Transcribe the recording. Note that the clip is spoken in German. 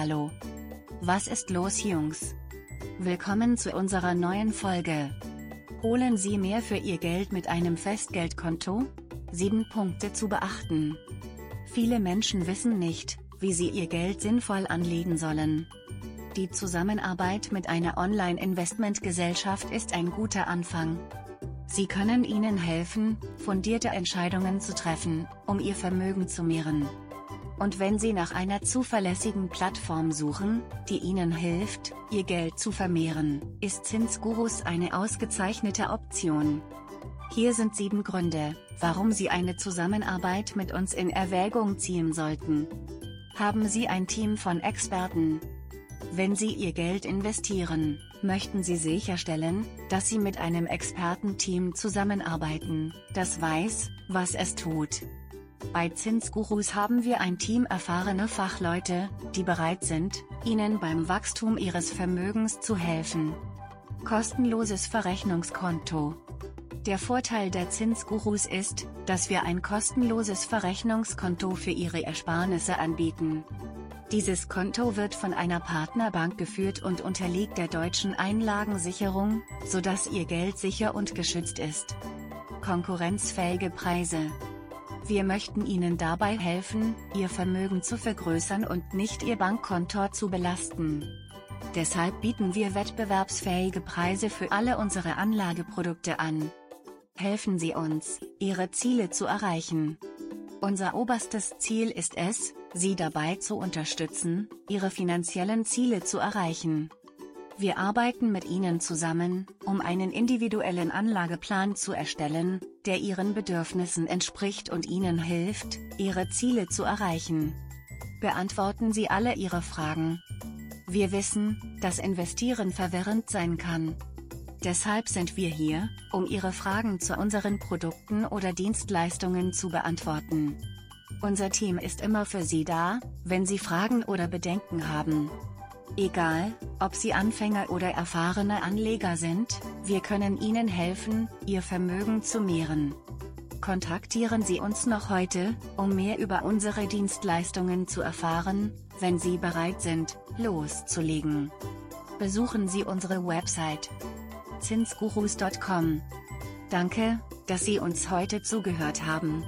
Hallo. Was ist los Jungs? Willkommen zu unserer neuen Folge. Holen Sie mehr für Ihr Geld mit einem Festgeldkonto? 7 Punkte zu beachten. Viele Menschen wissen nicht, wie sie ihr Geld sinnvoll anlegen sollen. Die Zusammenarbeit mit einer Online-Investmentgesellschaft ist ein guter Anfang. Sie können Ihnen helfen, fundierte Entscheidungen zu treffen, um Ihr Vermögen zu mehren. Und wenn Sie nach einer zuverlässigen Plattform suchen, die Ihnen hilft, Ihr Geld zu vermehren, ist Zinsgurus eine ausgezeichnete Option. Hier sind sieben Gründe, warum Sie eine Zusammenarbeit mit uns in Erwägung ziehen sollten. Haben Sie ein Team von Experten? Wenn Sie Ihr Geld investieren, möchten Sie sicherstellen, dass Sie mit einem Expertenteam zusammenarbeiten, das weiß, was es tut. Bei Zinsgurus haben wir ein Team erfahrener Fachleute, die bereit sind, Ihnen beim Wachstum Ihres Vermögens zu helfen. Kostenloses Verrechnungskonto. Der Vorteil der Zinsgurus ist, dass wir ein kostenloses Verrechnungskonto für Ihre Ersparnisse anbieten. Dieses Konto wird von einer Partnerbank geführt und unterliegt der deutschen Einlagensicherung, sodass Ihr Geld sicher und geschützt ist. Konkurrenzfähige Preise. Wir möchten Ihnen dabei helfen, Ihr Vermögen zu vergrößern und nicht Ihr Bankkonto zu belasten. Deshalb bieten wir wettbewerbsfähige Preise für alle unsere Anlageprodukte an. Helfen Sie uns, Ihre Ziele zu erreichen. Unser oberstes Ziel ist es, Sie dabei zu unterstützen, Ihre finanziellen Ziele zu erreichen. Wir arbeiten mit Ihnen zusammen, um einen individuellen Anlageplan zu erstellen, der Ihren Bedürfnissen entspricht und Ihnen hilft, Ihre Ziele zu erreichen. Beantworten Sie alle Ihre Fragen. Wir wissen, dass Investieren verwirrend sein kann. Deshalb sind wir hier, um Ihre Fragen zu unseren Produkten oder Dienstleistungen zu beantworten. Unser Team ist immer für Sie da, wenn Sie Fragen oder Bedenken haben. Egal, ob Sie Anfänger oder erfahrene Anleger sind, wir können Ihnen helfen, Ihr Vermögen zu mehren. Kontaktieren Sie uns noch heute, um mehr über unsere Dienstleistungen zu erfahren, wenn Sie bereit sind, loszulegen. Besuchen Sie unsere Website zinsgurus.com. Danke, dass Sie uns heute zugehört haben.